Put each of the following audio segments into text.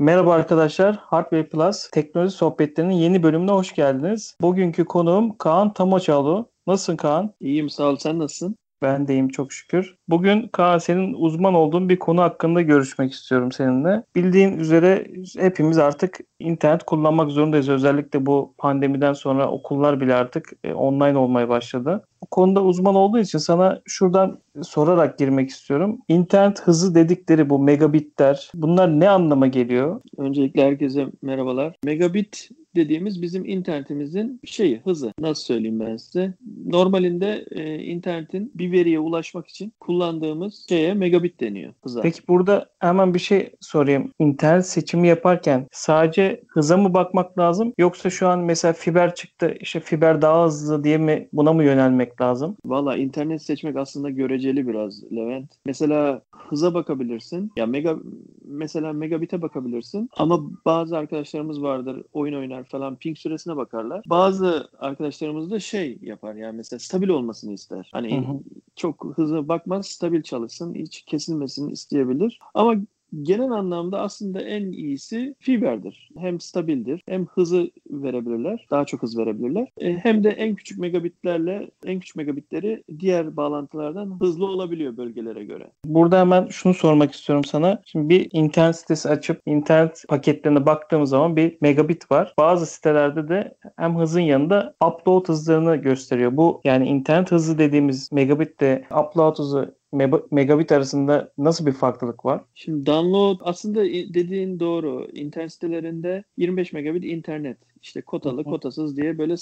Merhaba arkadaşlar, Hardware Plus teknoloji sohbetlerinin yeni bölümüne hoş geldiniz. Bugünkü konuğum Kaan Tamoçalı. Nasılsın Kaan? İyiyim sağ ol. Sen nasılsın? Ben deyim çok şükür. Bugün Kaan senin uzman olduğun bir konu hakkında görüşmek istiyorum seninle. Bildiğin üzere hepimiz artık internet kullanmak zorundayız. Özellikle bu pandemiden sonra okullar bile artık e, online olmaya başladı. Bu konuda uzman olduğu için sana şuradan sorarak girmek istiyorum. İnternet hızı dedikleri bu megabitler bunlar ne anlama geliyor? Öncelikle herkese merhabalar. Megabit dediğimiz bizim internetimizin şeyi, hızı. Nasıl söyleyeyim ben size? Normalinde e, internetin bir veriye ulaşmak için kullandığımız şeye megabit deniyor. Hıza. Peki burada hemen bir şey sorayım. İnternet seçimi yaparken sadece hıza mı bakmak lazım yoksa şu an mesela fiber çıktı işte fiber daha hızlı diye mi buna mı yönelmek lazım? Valla internet seçmek aslında göreceli biraz Levent. Mesela hıza bakabilirsin. Ya mega mesela megabit'e bakabilirsin ama bazı arkadaşlarımız vardır oyun oynar falan ping süresine bakarlar. Bazı arkadaşlarımız da şey yapar yani mesela stabil olmasını ister. Hani Hı hı. çok hızlı bakmaz, stabil çalışsın, hiç kesilmesini isteyebilir. Ama genel anlamda aslında en iyisi fiberdir. Hem stabildir, hem hızı verebilirler, daha çok hız verebilirler. E, hem de en küçük megabitlerle, en küçük megabitleri diğer bağlantılardan hızlı olabiliyor bölgelere göre. Burada hemen şunu sormak istiyorum sana. Şimdi bir internet sitesi açıp internet paketlerine baktığımız zaman bir megabit var. Bazı sitelerde de hem hızın yanında upload hızlarını gösteriyor. Bu yani internet hızı dediğimiz megabitle upload hızı megabit arasında nasıl bir farklılık var? Şimdi download aslında dediğin doğru. İnternet sitelerinde 25 megabit internet işte kotalı kotasız diye böyle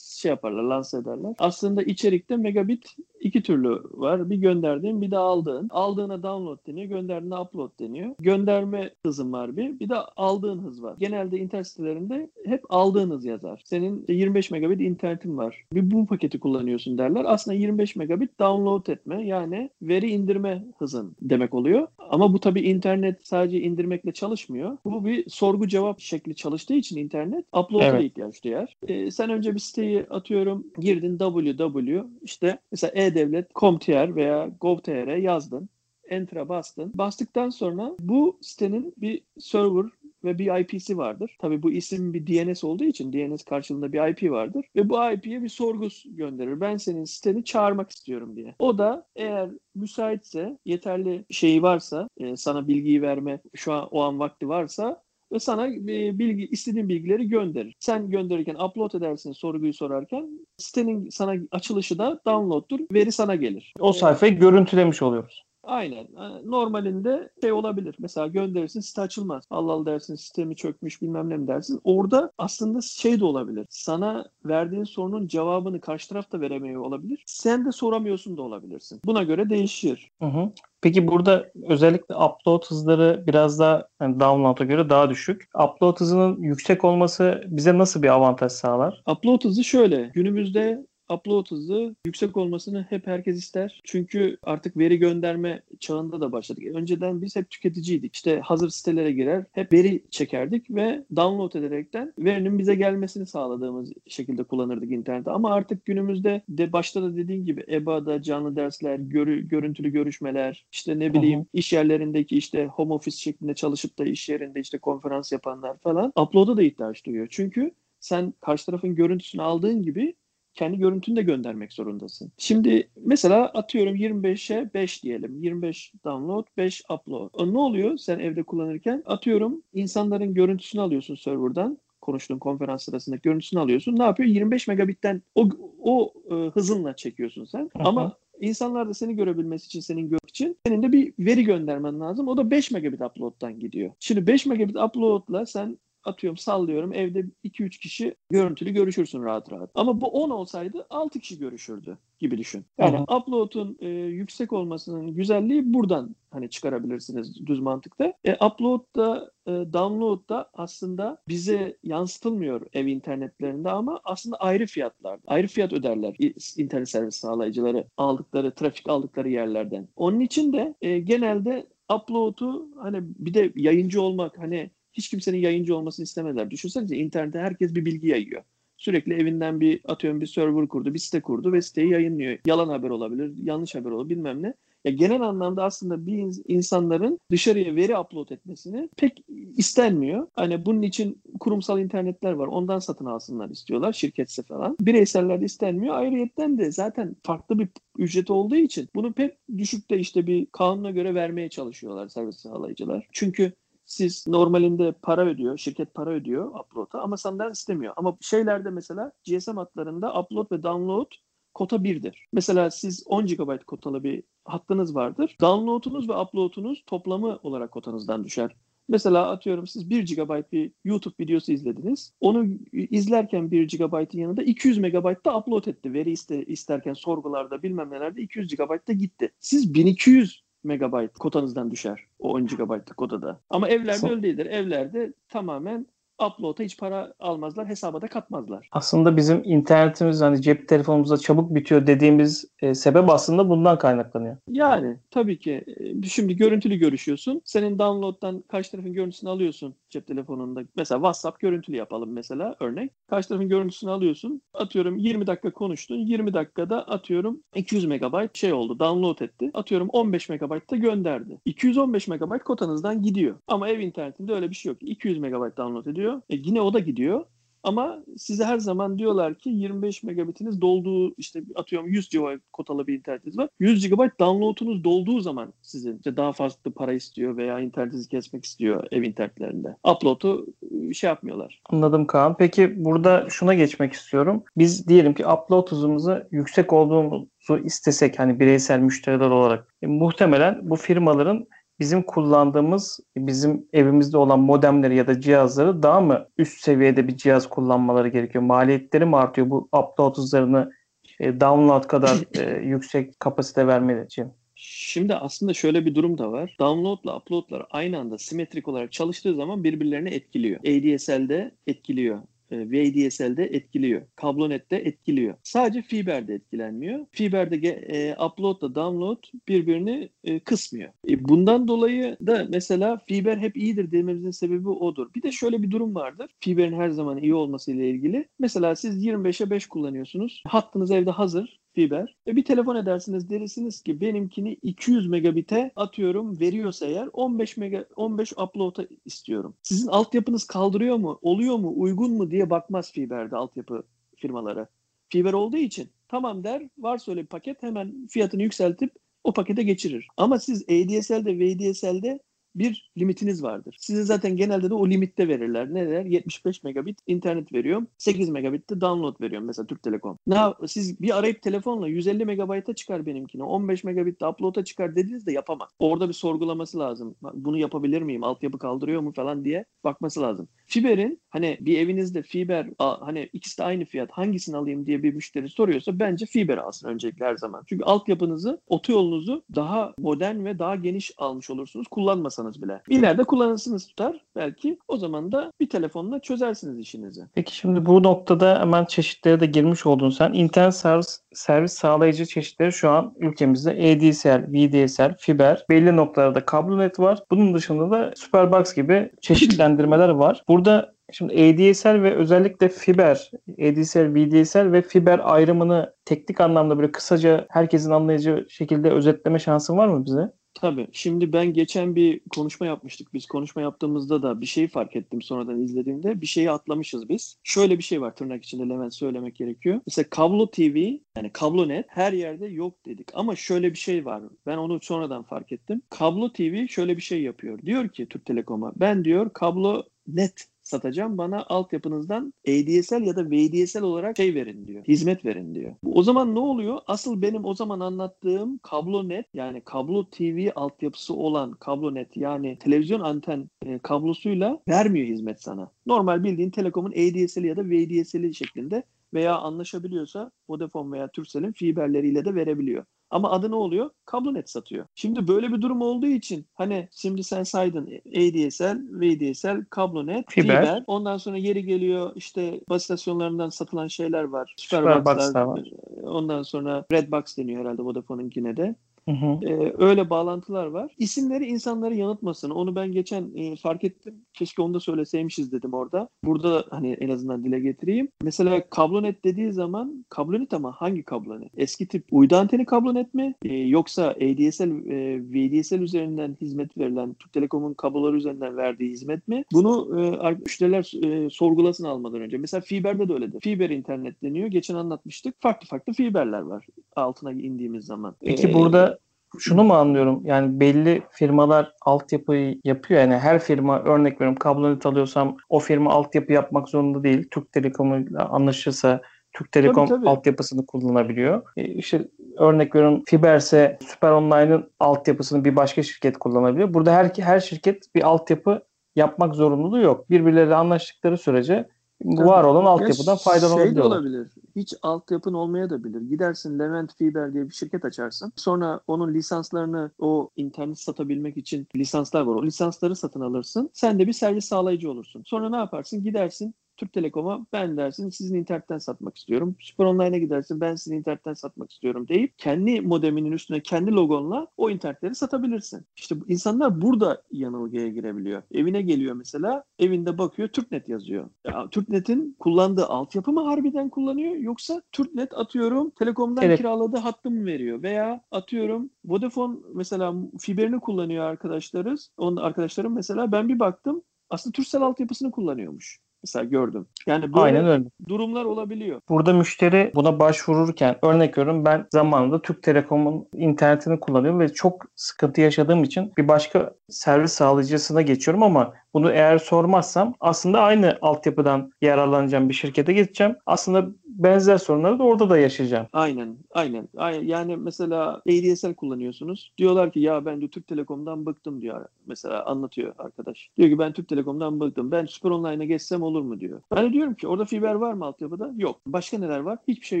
şey yaparlar, lanse ederler. Aslında içerikte megabit iki türlü var. Bir gönderdiğin bir de aldığın. Aldığına download deniyor, gönderdiğine upload deniyor. Gönderme hızın var bir, bir de aldığın hız var. Genelde internet sitelerinde hep aldığın hız yazar. Senin işte 25 megabit internetin var. Bir bu paketi kullanıyorsun derler. Aslında 25 megabit download etme yani veri indirme hızın demek oluyor. Ama bu tabii internet sadece indirmekle çalışmıyor. Bu bir sorgu cevap şekli çalıştığı için internet upload'a Evet. ihtiyaç duyar. Ee, sen önce bir siteyi atıyorum girdin www işte mesela e-devlet.com.tr veya gov.tr yazdın. Enter'a bastın. Bastıktan sonra bu sitenin bir server ve bir IP'si vardır. Tabii bu isim bir DNS olduğu için DNS karşılığında bir IP vardır. Ve bu IP'ye bir sorgu gönderir. Ben senin siteni çağırmak istiyorum diye. O da eğer müsaitse, yeterli şeyi varsa, e, sana bilgiyi verme şu an o an vakti varsa ve sana e, bilgi istediğin bilgileri gönderir. Sen gönderirken upload edersin sorguyu sorarken sitenin sana açılışı da download'tur. Veri sana gelir. O E, sayfayı görüntülemiş oluyoruz. Aynen. Normalinde şey olabilir. Mesela gönderirsin site açılmaz. Allah Allah dersin sistemi çökmüş bilmem ne mi dersin. Orada aslında şey de olabilir. Sana verdiğin sorunun cevabını karşı taraf da veremiyor olabilir. Sen de soramıyorsun da olabilirsin. Buna göre değişir. Hı hı. Peki burada özellikle upload hızları biraz daha yani download'a göre daha düşük. Upload hızının yüksek olması bize nasıl bir avantaj sağlar? Upload hızı şöyle. Günümüzde upload hızı yüksek olmasını hep herkes ister. Çünkü artık veri gönderme çağında da başladık. Önceden biz hep tüketiciydik. İşte hazır sitelere girer, hep veri çekerdik ve download ederekten verinin bize gelmesini sağladığımız şekilde kullanırdık internette. Ama artık günümüzde de başta da dediğin gibi EBA'da canlı dersler, görü- görüntülü görüşmeler, işte ne bileyim hı. iş yerlerindeki işte home office şeklinde çalışıp da iş yerinde işte konferans yapanlar falan upload'a da ihtiyaç duyuyor. Çünkü sen karşı tarafın görüntüsünü aldığın gibi kendi görüntünü de göndermek zorundasın. Şimdi mesela atıyorum 25'e 5 diyelim. 25 download, 5 upload. O ne oluyor sen evde kullanırken? Atıyorum insanların görüntüsünü alıyorsun serverdan konuştuğun konferans sırasında görüntüsünü alıyorsun. Ne yapıyor? 25 megabitten o, o e, hızınla çekiyorsun sen. Hı. Ama insanlar da seni görebilmesi için, senin görmek için senin de bir veri göndermen lazım. O da 5 megabit upload'dan gidiyor. Şimdi 5 megabit upload'la sen atıyorum sallıyorum evde 2-3 kişi görüntülü görüşürsün rahat rahat. Ama bu 10 olsaydı 6 kişi görüşürdü gibi düşün. Yani Hı upload'un e, yüksek olmasının güzelliği buradan hani çıkarabilirsiniz düz mantıkta. E, upload da e, download da aslında bize yansıtılmıyor ev internetlerinde ama aslında ayrı fiyatlar. Ayrı fiyat öderler internet servis sağlayıcıları aldıkları, trafik aldıkları yerlerden. Onun için de e, genelde upload'u hani bir de yayıncı olmak hani hiç kimsenin yayıncı olmasını istemediler. Düşünsenize internette herkes bir bilgi yayıyor. Sürekli evinden bir atıyorum bir server kurdu, bir site kurdu ve siteyi yayınlıyor. Yalan haber olabilir, yanlış haber olabilir bilmem ne. Ya genel anlamda aslında bir ins- insanların dışarıya veri upload etmesini pek istenmiyor. Hani bunun için kurumsal internetler var. Ondan satın alsınlar istiyorlar şirketse falan. Bireysellerde istenmiyor. Ayrıyetten de zaten farklı bir ücret olduğu için bunu pek düşükte işte bir kanuna göre vermeye çalışıyorlar servis sağlayıcılar. Çünkü siz normalinde para ödüyor, şirket para ödüyor upload'a ama senden istemiyor. Ama şeylerde mesela GSM hatlarında upload ve download kota 1'dir. Mesela siz 10 GB kotalı bir hattınız vardır. Download'unuz ve upload'unuz toplamı olarak kotanızdan düşer. Mesela atıyorum siz 1 GB bir YouTube videosu izlediniz. Onu izlerken 1 GB'ın yanında 200 MB da upload etti. Veri iste, isterken sorgularda bilmem nelerde 200 GB da gitti. Siz 1200 megabayt kotanızdan düşer o 10 GB'lık kotada. Ama evlerde Son- öyle değildir. Evlerde tamamen upload'a hiç para almazlar, hesaba da katmazlar. Aslında bizim internetimiz hani cep telefonumuzda çabuk bitiyor dediğimiz e, sebep aslında bundan kaynaklanıyor. Yani tabii ki e, şimdi görüntülü görüşüyorsun. Senin download'dan karşı tarafın görüntüsünü alıyorsun cep telefonunda. Mesela WhatsApp görüntülü yapalım mesela örnek. Karşı tarafın görüntüsünü alıyorsun. Atıyorum 20 dakika konuştun. 20 dakikada atıyorum 200 megabayt şey oldu. Download etti. Atıyorum 15 megabayt da gönderdi. 215 megabayt kotanızdan gidiyor. Ama ev internetinde öyle bir şey yok. 200 megabayt download ediyor. E yine o da gidiyor. Ama size her zaman diyorlar ki 25 megabitiniz dolduğu işte atıyorum 100 GB kotalı bir internetiniz var. 100 GB download'unuz dolduğu zaman sizin işte daha fazla para istiyor veya internetinizi kesmek istiyor ev internetlerinde. Upload'u e, şey yapmıyorlar. Anladım Kaan. Peki burada şuna geçmek istiyorum. Biz diyelim ki upload hızımızı yüksek olduğumuzu istesek hani bireysel müşteriler olarak e, muhtemelen bu firmaların bizim kullandığımız bizim evimizde olan modemleri ya da cihazları daha mı üst seviyede bir cihaz kullanmaları gerekiyor? Maliyetleri mi artıyor bu upload hızlarını e, download kadar e, yüksek kapasite vermeleri için? Şimdi aslında şöyle bir durum da var. Download'la upload'lar aynı anda simetrik olarak çalıştığı zaman birbirlerini etkiliyor. ADSL'de etkiliyor. E, VDSL'de etkiliyor. Kablonet'te etkiliyor. Sadece fiber'de etkilenmiyor. Fiber'de e, upload'la download birbirini e, kısmıyor. E, bundan dolayı da mesela fiber hep iyidir dememizin sebebi odur. Bir de şöyle bir durum vardır. Fiber'in her zaman iyi olması ile ilgili. Mesela siz 25'e 5 kullanıyorsunuz. Hattınız evde hazır fiber. E bir telefon edersiniz dersiniz ki benimkini 200 megabite atıyorum veriyorsa eğer 15 mega 15 upload'a istiyorum. Sizin altyapınız kaldırıyor mu? Oluyor mu? Uygun mu diye bakmaz fiberde altyapı firmaları. Fiber olduğu için tamam der. Varsa öyle bir paket hemen fiyatını yükseltip o pakete geçirir. Ama siz ADSL'de VDSL'de bir limitiniz vardır. Size zaten genelde de o limitte verirler. Ne der? 75 megabit internet veriyorum. 8 megabit de download veriyorum mesela Türk Telekom. Ne siz bir arayıp telefonla 150 megabayta çıkar benimkine. 15 megabit de upload'a çıkar dediniz de yapamaz. Orada bir sorgulaması lazım. Bunu yapabilir miyim? Altyapı kaldırıyor mu falan diye bakması lazım. Fiber'in hani bir evinizde fiber hani ikisi de aynı fiyat hangisini alayım diye bir müşteri soruyorsa bence fiber alsın öncelikle her zaman. Çünkü altyapınızı, otoyolunuzu daha modern ve daha geniş almış olursunuz kullanmasanız bile. İleride kullanırsınız tutar belki. O zaman da bir telefonla çözersiniz işinizi. Peki şimdi bu noktada hemen çeşitlere de girmiş oldun sen. İnternet servis, servis sağlayıcı çeşitleri şu an ülkemizde ADSL, VDSL, fiber, belli noktalarda kablonet var. Bunun dışında da Superbox gibi çeşitlendirmeler var. Burada Şimdi ADSL ve özellikle fiber, ADSL, VDSL ve fiber ayrımını teknik anlamda böyle kısaca herkesin anlayacağı şekilde özetleme şansın var mı bize? Tabii. Şimdi ben geçen bir konuşma yapmıştık. Biz konuşma yaptığımızda da bir şeyi fark ettim sonradan izlediğimde. Bir şeyi atlamışız biz. Şöyle bir şey var tırnak içinde Levent söylemek gerekiyor. Mesela kablo TV yani kablo net her yerde yok dedik. Ama şöyle bir şey var. Ben onu sonradan fark ettim. Kablo TV şöyle bir şey yapıyor. Diyor ki Türk Telekom'a ben diyor kablo net satacağım. Bana altyapınızdan ADSL ya da VDSL olarak şey verin diyor. Hizmet verin diyor. O zaman ne oluyor? Asıl benim o zaman anlattığım kablo net yani kablo TV altyapısı olan kablo net yani televizyon anten e, kablosuyla vermiyor hizmet sana. Normal bildiğin Telekom'un ADSL ya da VDSL şeklinde veya anlaşabiliyorsa Vodafone veya Turkcell'in fiberleriyle de verebiliyor. Ama adı ne oluyor? Kablonet satıyor. Şimdi böyle bir durum olduğu için hani şimdi sen saydın ADSL, VDSL, kablonet, Fiber. fiber. Ondan sonra yeri geliyor işte bas istasyonlarından satılan şeyler var. Superbox'lar Superbox'lar. var. Ondan sonra Redbox deniyor herhalde Vodafone'unkine de. Hı hı. Ee, öyle bağlantılar var. İsimleri insanları yanıltmasın. Onu ben geçen e, fark ettim. Keşke onu da söyleseymişiz dedim orada. Burada hani en azından dile getireyim. Mesela kablonet dediği zaman kablonet ama hangi kablonet? Eski tip uydu anteni kablonet mi? Ee, yoksa ADSL, e, VDSL üzerinden hizmet verilen Türk Telekom'un kabloları üzerinden verdiği hizmet mi? Bunu e, müşteriler e, sorgulasın almadan önce. Mesela Fiber'de de öyledir. Fiber internet deniyor. Geçen anlatmıştık. Farklı farklı fiberler var altına indiğimiz zaman. Peki Ee, burada şunu mu anlıyorum? Yani belli firmalar altyapıyı yapıyor. Yani her firma örnek veriyorum kablonet alıyorsam o firma altyapı yapmak zorunda değil. Türk Telekom'la anlaşırsa Türk Telekom Tabii, tabii. altyapısını kullanabiliyor. E işte örnek veriyorum Fiberse Süper Online'ın altyapısını bir başka şirket kullanabiliyor. Burada her her şirket bir altyapı yapmak zorunluluğu yok. Birbirleriyle anlaştıkları sürece Tabii. var olan Ya altyapıdan Şey de olabilir. Hiç altyapın olmaya da bilir. Gidersin Levent Fiber diye bir şirket açarsın. Sonra onun lisanslarını o internet satabilmek için lisanslar var. O lisansları satın alırsın. Sen de bir servis sağlayıcı olursun. Sonra ne yaparsın? Gidersin Türk Telekom'a ben dersin sizin internetten satmak istiyorum. Süper Online'a gidersin ben sizin internetten satmak istiyorum deyip kendi modeminin üstüne kendi logonla o internetleri satabilirsin. İşte insanlar burada yanılgıya girebiliyor. Evine geliyor mesela evinde bakıyor TürkNet yazıyor. Ya, TürkNet'in kullandığı altyapı mı harbiden kullanıyor yoksa TürkNet atıyorum Telekom'dan Evet. kiraladığı hattı mı veriyor veya atıyorum Vodafone mesela fiberini kullanıyor arkadaşlarız. Onun arkadaşlarım mesela ben bir baktım aslında Turkcell altyapısını kullanıyormuş. Mesela gördüm. Yani böyle Aynen öyle. durumlar olabiliyor. Burada müşteri buna başvururken örnek veriyorum ben zamanında Türk Telekom'un internetini kullanıyorum ve çok sıkıntı yaşadığım için bir başka servis sağlayıcısına geçiyorum ama bunu eğer sormazsam aslında aynı altyapıdan yararlanacağım bir şirkete geçeceğim. Aslında benzer sorunları da orada da yaşayacağım. Aynen, aynen. Yani mesela ADSL kullanıyorsunuz. Diyorlar ki ya ben de Türk Telekom'dan bıktım diyor. Mesela anlatıyor arkadaş. Diyor ki ben Türk Telekom'dan bıktım. Ben Süper Online'a geçsem olur mu diyor. Ben de diyorum ki orada fiber var mı altyapıda? Yok. Başka neler var? Hiçbir şey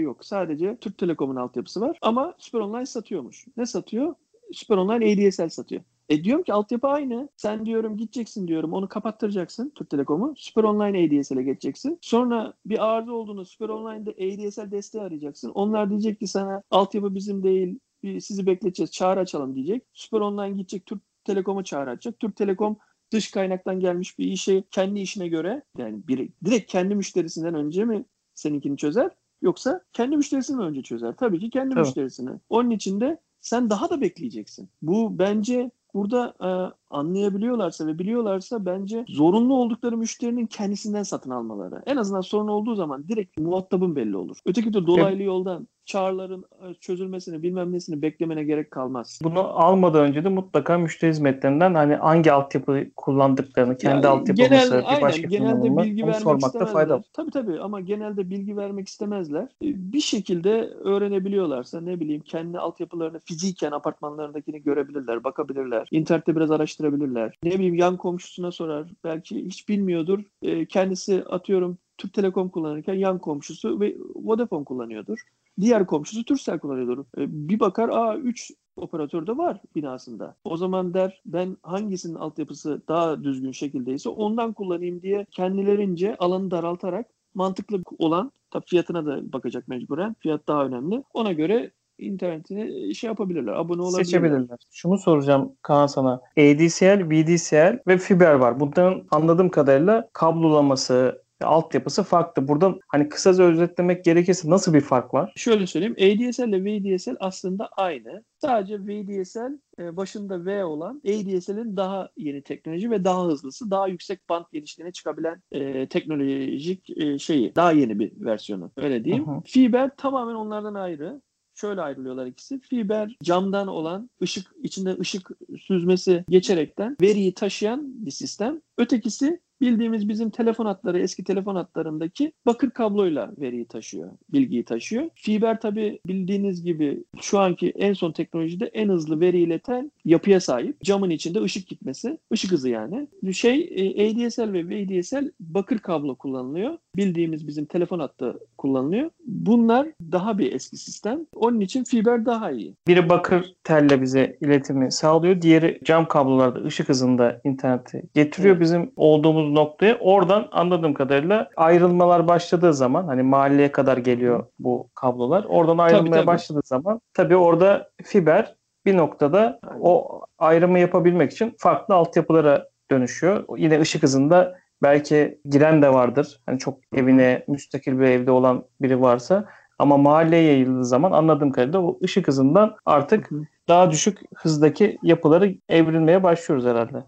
yok. Sadece Türk Telekom'un altyapısı var. Ama Süper Online satıyormuş. Ne satıyor? Süper Online ADSL satıyor. E diyorum ki altyapı aynı. Sen diyorum gideceksin diyorum onu kapattıracaksın Türk Telekom'u. Süper Online ADSL'e geçeceksin. Sonra bir arıza olduğunda Süper Online'da ADSL desteği arayacaksın. Onlar diyecek ki sana altyapı bizim değil bir- sizi bekleteceğiz çağrı açalım diyecek. Süper Online gidecek Türk Telekom'u çağrı açacak. Türk Telekom dış kaynaktan gelmiş bir işi kendi işine göre yani bir, direkt kendi müşterisinden önce mi seninkini çözer yoksa kendi müşterisini önce çözer? Tabii ki kendi Tabii. müşterisini. Onun için de sen daha da bekleyeceksin. Bu bence burada e, anlayabiliyorlarsa ve biliyorlarsa bence zorunlu oldukları müşterinin kendisinden satın almaları. En azından sorun olduğu zaman direkt muhatabın belli olur. Öteki de dolaylı yoldan çağrıların e, çözülmesini bilmem nesini beklemene gerek kalmaz. Bunu almadan önce de mutlaka müşteri hizmetlerinden hani hangi altyapı kullandıklarını, kendi Ya, altyapımızı genel- bir başka genelde bilgi onu vermek sormakta istemezler. fayda var. Tabii tabii ama genelde bilgi vermek istemezler. E, Bir şekilde öğrenebiliyorlarsa ne bileyim kendi altyapılarını fiziken apartmanlarındakini görebilirler, bakabilirler. İnternette biraz araştırabilirler. Ne bileyim yan komşusuna sorar. Belki hiç bilmiyordur. E, Kendisi atıyorum Türk Telekom kullanırken yan komşusu ve Vodafone kullanıyordur. Diğer komşusu Turkcell kullanıyordur. E, Bir bakar aa 3 operatör de var binasında. O zaman der ben hangisinin altyapısı daha düzgün şekildeyse ondan kullanayım diye kendilerince alanı daraltarak mantıklı olan tabii fiyatına da bakacak mecburen. Fiyat daha önemli. Ona göre internetini şey yapabilirler. Abone olabilirler. Seçebilirler. Şunu soracağım Kaan sana. ADSL, VDSL ve fiber var. Bunların anladığım kadarıyla kablolaması, altyapısı farklı. Burada hani kısaca özetlemek gerekirse nasıl bir fark var? Şöyle söyleyeyim. ADSL ile VDSL aslında aynı. Sadece VDSL e, başında V olan ADSL'in daha yeni teknoloji ve daha hızlısı, daha yüksek band genişliğine çıkabilen e, teknolojik e, şeyi. Daha yeni bir versiyonu. Öyle diyeyim. Hı hı. Fiber tamamen onlardan ayrı. Şöyle ayrılıyorlar ikisi. Fiber camdan olan ışık içinde ışık süzmesi geçerekten veriyi taşıyan bir sistem. Ötekisi bildiğimiz bizim telefon hatları eski telefon hatlarındaki bakır kabloyla veriyi taşıyor, bilgiyi taşıyor. Fiber tabi bildiğiniz gibi şu anki en son teknolojide en hızlı veri ileten yapıya sahip. Camın içinde ışık gitmesi, ışık hızı yani. Şey e, ADSL ve VDSL bakır kablo kullanılıyor. Bildiğimiz bizim telefon hattı kullanılıyor. Bunlar daha bir eski sistem. Onun için fiber daha iyi. Biri bakır telle bize iletimi sağlıyor. Diğeri cam kablolarda ışık hızında interneti getiriyor Evet. bizim olduğumuz noktaya. Oradan anladığım kadarıyla ayrılmalar başladığı zaman hani mahalleye kadar geliyor bu kablolar. Oradan ayrılmaya tabii. başladığı zaman tabii orada fiber bir noktada o ayrımı yapabilmek için farklı altyapılara dönüşüyor. Yine ışık hızında belki giren de vardır. Hani çok evine müstakil bir evde olan biri varsa ama mahalleye yayıldığı zaman anladığım kadarıyla o ışık hızından artık daha düşük hızdaki yapıları evrilmeye başlıyoruz herhalde.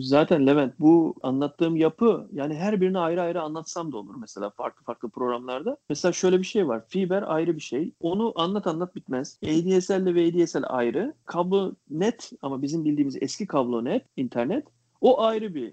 Zaten Levent bu anlattığım yapı yani her birini ayrı ayrı anlatsam da olur mesela farklı farklı programlarda. Mesela şöyle bir şey var. Fiber ayrı bir şey. Onu anlat anlat bitmez. ADSL ile VDSL ayrı. Kablo net ama bizim bildiğimiz eski kablo net internet o ayrı bir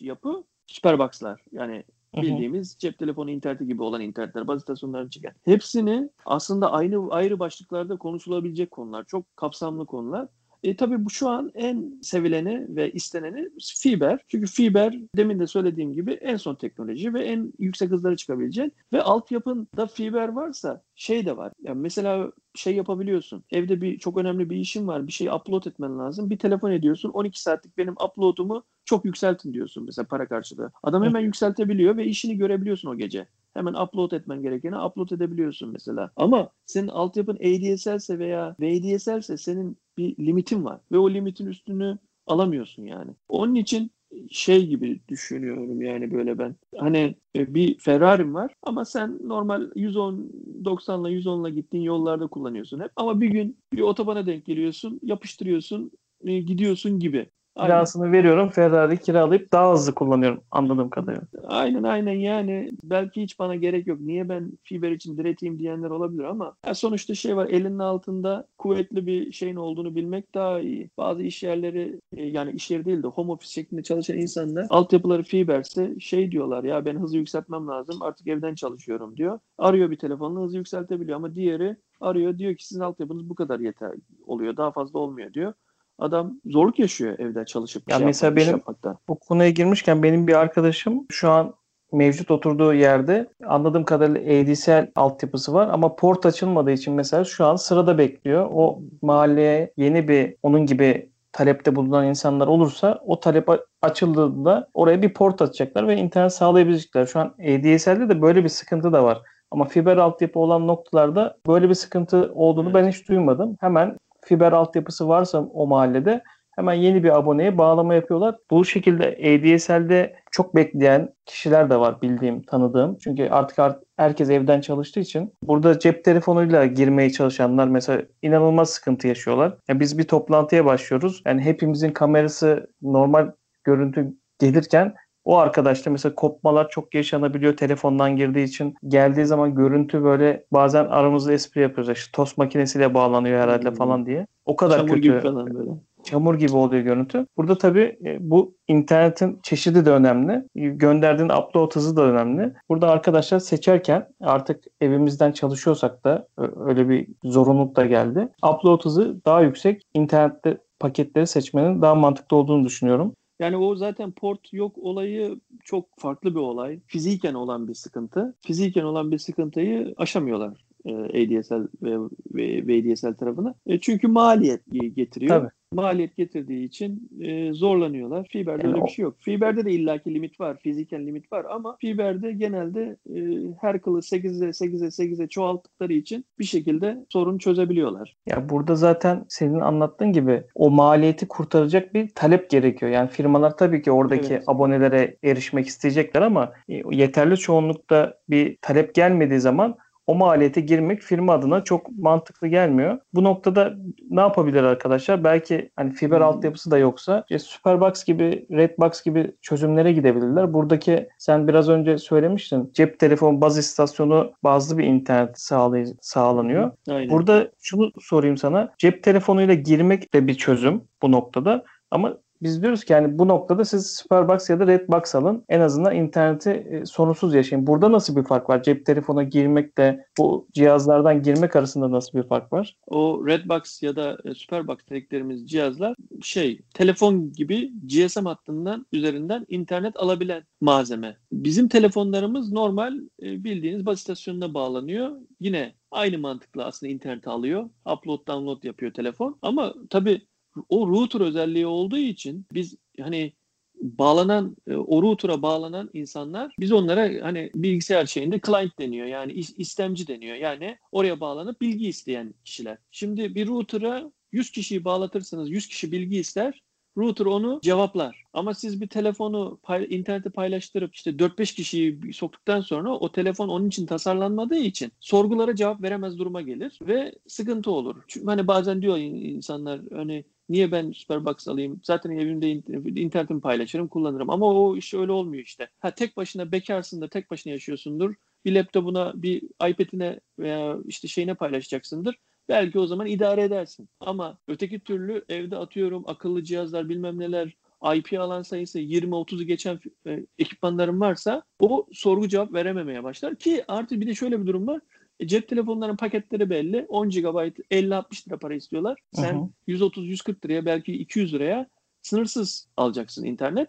yapı. Superbox'lar yani. Bildiğimiz cep telefonu interneti gibi olan internetler, baz istasyonlarının çıkan. Hepsini aslında aynı ayrı başlıklarda konuşulabilecek konular. Çok kapsamlı konular. E, tabii bu şu an en sevileni ve isteneni fiber. Çünkü fiber demin de söylediğim gibi en son teknoloji ve en yüksek hızlara çıkabilecek. Ve altyapında fiber varsa şey de var. Yani mesela şey yapabiliyorsun. Evde bir çok önemli bir işin var. Bir şey upload etmen lazım. Bir telefon ediyorsun. 12 saatlik benim upload'umu çok yükseltin diyorsun mesela para karşılığı. Adam hemen yükseltebiliyor ve işini görebiliyorsun o gece. Hemen upload etmen gerekeni upload edebiliyorsun mesela. Ama senin altyapın ADSL'se veya VDSL'se senin bir limitin var. Ve o limitin üstünü alamıyorsun yani. Onun için şey gibi düşünüyorum yani böyle ben. Hani e, bir Ferrari'm var ama sen normal 110 90'la 110'la gittiğin yollarda kullanıyorsun hep. Ama bir gün bir otobana denk geliyorsun, yapıştırıyorsun, e, gidiyorsun gibi. Kirasını veriyorum. Ferrari kiralayıp daha hızlı kullanıyorum anladığım kadarıyla. Aynen aynen yani belki hiç bana gerek yok. Niye ben fiber için direteyim diyenler olabilir ama ya sonuçta şey var elinin altında kuvvetli bir şeyin olduğunu bilmek daha iyi. Bazı iş yerleri e, yani iş yeri değil de home office şeklinde çalışan insanlar altyapıları fiberse şey diyorlar ya ben hızı yükseltmem lazım artık evden çalışıyorum diyor. Arıyor bir telefonla hızı yükseltebiliyor ama diğeri arıyor diyor ki sizin altyapınız bu kadar yeter oluyor daha fazla olmuyor diyor. Adam zorluk yaşıyor evde çalışıp Ya şey mesela yapmak, benim- yapmakta. Bu konuya girmişken benim bir arkadaşım şu an mevcut oturduğu yerde anladığım kadarıyla ADSL altyapısı var ama port açılmadığı için mesela şu an sırada bekliyor. O mahalleye yeni bir onun gibi talepte bulunan insanlar olursa o talep açıldığında oraya bir port açacaklar ve internet sağlayabilecekler. Şu an ADSL'de de böyle bir sıkıntı da var. Ama fiber altyapı olan noktalarda böyle bir sıkıntı olduğunu ben hiç duymadım. Hemen fiber altyapısı varsa o mahallede hemen yeni bir aboneye bağlama yapıyorlar. Bu şekilde ADSL'de çok bekleyen kişiler de var bildiğim, tanıdığım. Çünkü artık art- herkes evden çalıştığı için burada cep telefonuyla girmeye çalışanlar mesela inanılmaz sıkıntı yaşıyorlar. Ya biz bir toplantıya başlıyoruz. Yani hepimizin kamerası normal görüntü gelirken o arkadaşta mesela kopmalar çok yaşanabiliyor telefondan girdiği için. Geldiği zaman görüntü böyle bazen aramızda espri yapıyoruz. İşte tost makinesiyle bağlanıyor herhalde Hmm. falan diye. O kadar Çamur kötü gibi falan böyle. çamur gibi oluyor görüntü. Burada tabii e, bu internetin çeşidi de önemli. Gönderdiğin upload hızı da önemli. Burada arkadaşlar seçerken artık evimizden çalışıyorsak da öyle bir zorunluluk da geldi. Upload hızı daha yüksek. İnternette paketleri seçmenin daha mantıklı olduğunu düşünüyorum. Yani o zaten port yok olayı çok farklı bir olay. Fiziken olan bir sıkıntı. Fiziken olan bir sıkıntıyı aşamıyorlar ADSL ve, ve VDSL tarafına. E, çünkü maliyet getiriyor. Tabii. Maliyet getirdiği için e, zorlanıyorlar. Fiber'de Yani öyle o- bir şey yok. Fiber'de de illaki limit var. Fiziken limit var ama Fiber'de genelde e, her kılı 8'e 8'e 8'e çoğalttıkları için bir şekilde sorun çözebiliyorlar. Ya burada zaten senin anlattığın gibi o maliyeti kurtaracak bir talep gerekiyor. Yani firmalar tabii ki oradaki Evet. abonelere erişmek isteyecekler ama e, yeterli çoğunlukta bir talep gelmediği zaman o maliyete girmek firma adına çok mantıklı gelmiyor. Bu noktada ne yapabilir arkadaşlar? Belki hani fiber Hmm. altyapısı da yoksa işte Superbox gibi, Redbox gibi çözümlere gidebilirler. Buradaki sen biraz önce söylemiştin. Cep telefonu baz istasyonu bazlı bir internet sağlay- sağlanıyor. Aynen. Burada şunu sorayım sana. Cep telefonuyla girmek de bir çözüm bu noktada. Ama biz diyoruz ki yani bu noktada siz Superbox ya da Redbox alın. En azından interneti e, sorunsuz yaşayın. Burada nasıl bir fark var? Cep telefona girmekle bu cihazlardan girmek arasında nasıl bir fark var? O Redbox ya da e, Superbox dediklerimiz cihazlar şey telefon gibi GSM hattından üzerinden internet alabilen malzeme. Bizim telefonlarımız normal e, bildiğiniz baz istasyonuna bağlanıyor. Yine aynı mantıkla aslında internet alıyor. Upload download yapıyor telefon. Ama tabii o router özelliği olduğu için biz hani bağlanan e, o router'a bağlanan insanlar biz onlara hani bilgisayar şeyinde client deniyor yani is- istemci deniyor yani oraya bağlanıp bilgi isteyen kişiler. Şimdi bir router'a 100 kişiyi bağlatırsanız 100 kişi bilgi ister. Router onu cevaplar. Ama siz bir telefonu pay, internete paylaştırıp işte 4-5 kişiyi soktuktan sonra o telefon onun için tasarlanmadığı için sorgulara cevap veremez duruma gelir ve sıkıntı olur. Çünkü hani bazen diyor insanlar hani niye ben Superbox alayım? Zaten evimde internetimi paylaşırım, kullanırım. Ama o iş öyle olmuyor işte. Ha tek başına bekarsındır, tek başına yaşıyorsundur. Bir laptopuna, bir iPad'ine veya işte şeyine paylaşacaksındır. Belki o zaman idare edersin. Ama öteki türlü evde atıyorum akıllı cihazlar bilmem neler IP alan sayısı 20-30'u geçen e, ekipmanların varsa o sorgu cevap verememeye başlar. Ki artı bir de şöyle bir durum var. E, cep telefonlarının paketleri belli. 10 GB 50-60 lira para istiyorlar. Sen 130-140 liraya belki 200 liraya sınırsız alacaksın internet.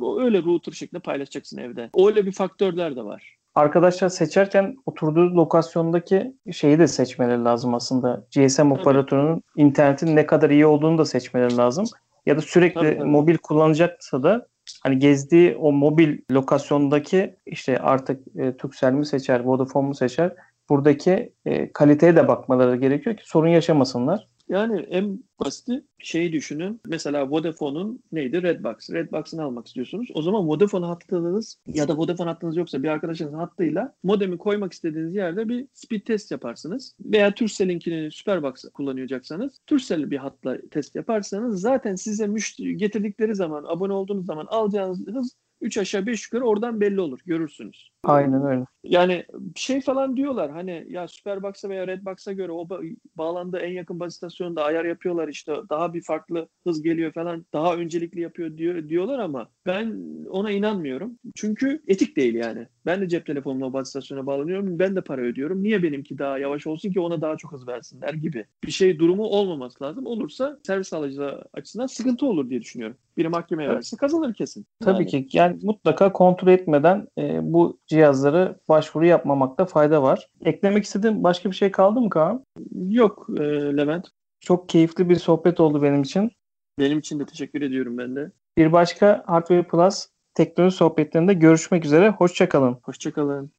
O öyle router şeklinde paylaşacaksın evde. Öyle bir faktörler de var arkadaşlar seçerken oturduğu lokasyondaki şeyi de seçmeleri lazım aslında. GSM operatörünün internetin ne kadar iyi olduğunu da seçmeleri lazım. Ya da sürekli tabii, tabii. mobil kullanacaksa da hani gezdiği o mobil lokasyondaki işte artık e, Turkcell mi seçer, Vodafone mu seçer buradaki e, kaliteye de bakmaları gerekiyor ki sorun yaşamasınlar. Yani en basiti şeyi düşünün. Mesela Vodafone'un neydi? Redbox. Redbox'ını almak istiyorsunuz. O zaman Vodafone hattınız ya da Vodafone hattınız yoksa bir arkadaşınızın hattıyla modemi koymak istediğiniz yerde bir speed test yaparsınız. Veya Turkcell'inkini Superbox kullanacaksanız Turkcell bir hatla test yaparsanız zaten size müşteri getirdikleri zaman abone olduğunuz zaman alacağınız hız 3 aşağı 5 yukarı oradan belli olur. Görürsünüz. Aynen öyle. Yani şey falan diyorlar hani ya Superbox'a veya Redbox'a göre o ba- bağlandığı en yakın baz istasyonunda ayar yapıyorlar işte daha bir farklı hız geliyor falan daha öncelikli yapıyor diyor diyorlar ama ben ona inanmıyorum. Çünkü etik değil yani. Ben de cep telefonumla baz istasyonuna bağlanıyorum. Ben de para ödüyorum. Niye benimki daha yavaş olsun ki ona daha çok hız versinler gibi. Bir şey durumu olmaması lazım. Olursa servis alıcı açısından sıkıntı olur diye düşünüyorum. Biri mahkemeye evet. verse kazanır kesin. Tabii yani. ki. Yani mutlaka kontrol etmeden e, bu cihazları başvuru yapmamakta fayda var. Eklemek istediğin başka bir şey kaldı mı Kaan? Yok e, Levent. Çok keyifli bir sohbet oldu benim için. Benim için de teşekkür ediyorum ben de. Bir başka Hardware Plus teknoloji sohbetlerinde görüşmek üzere. Hoşçakalın. Hoşçakalın.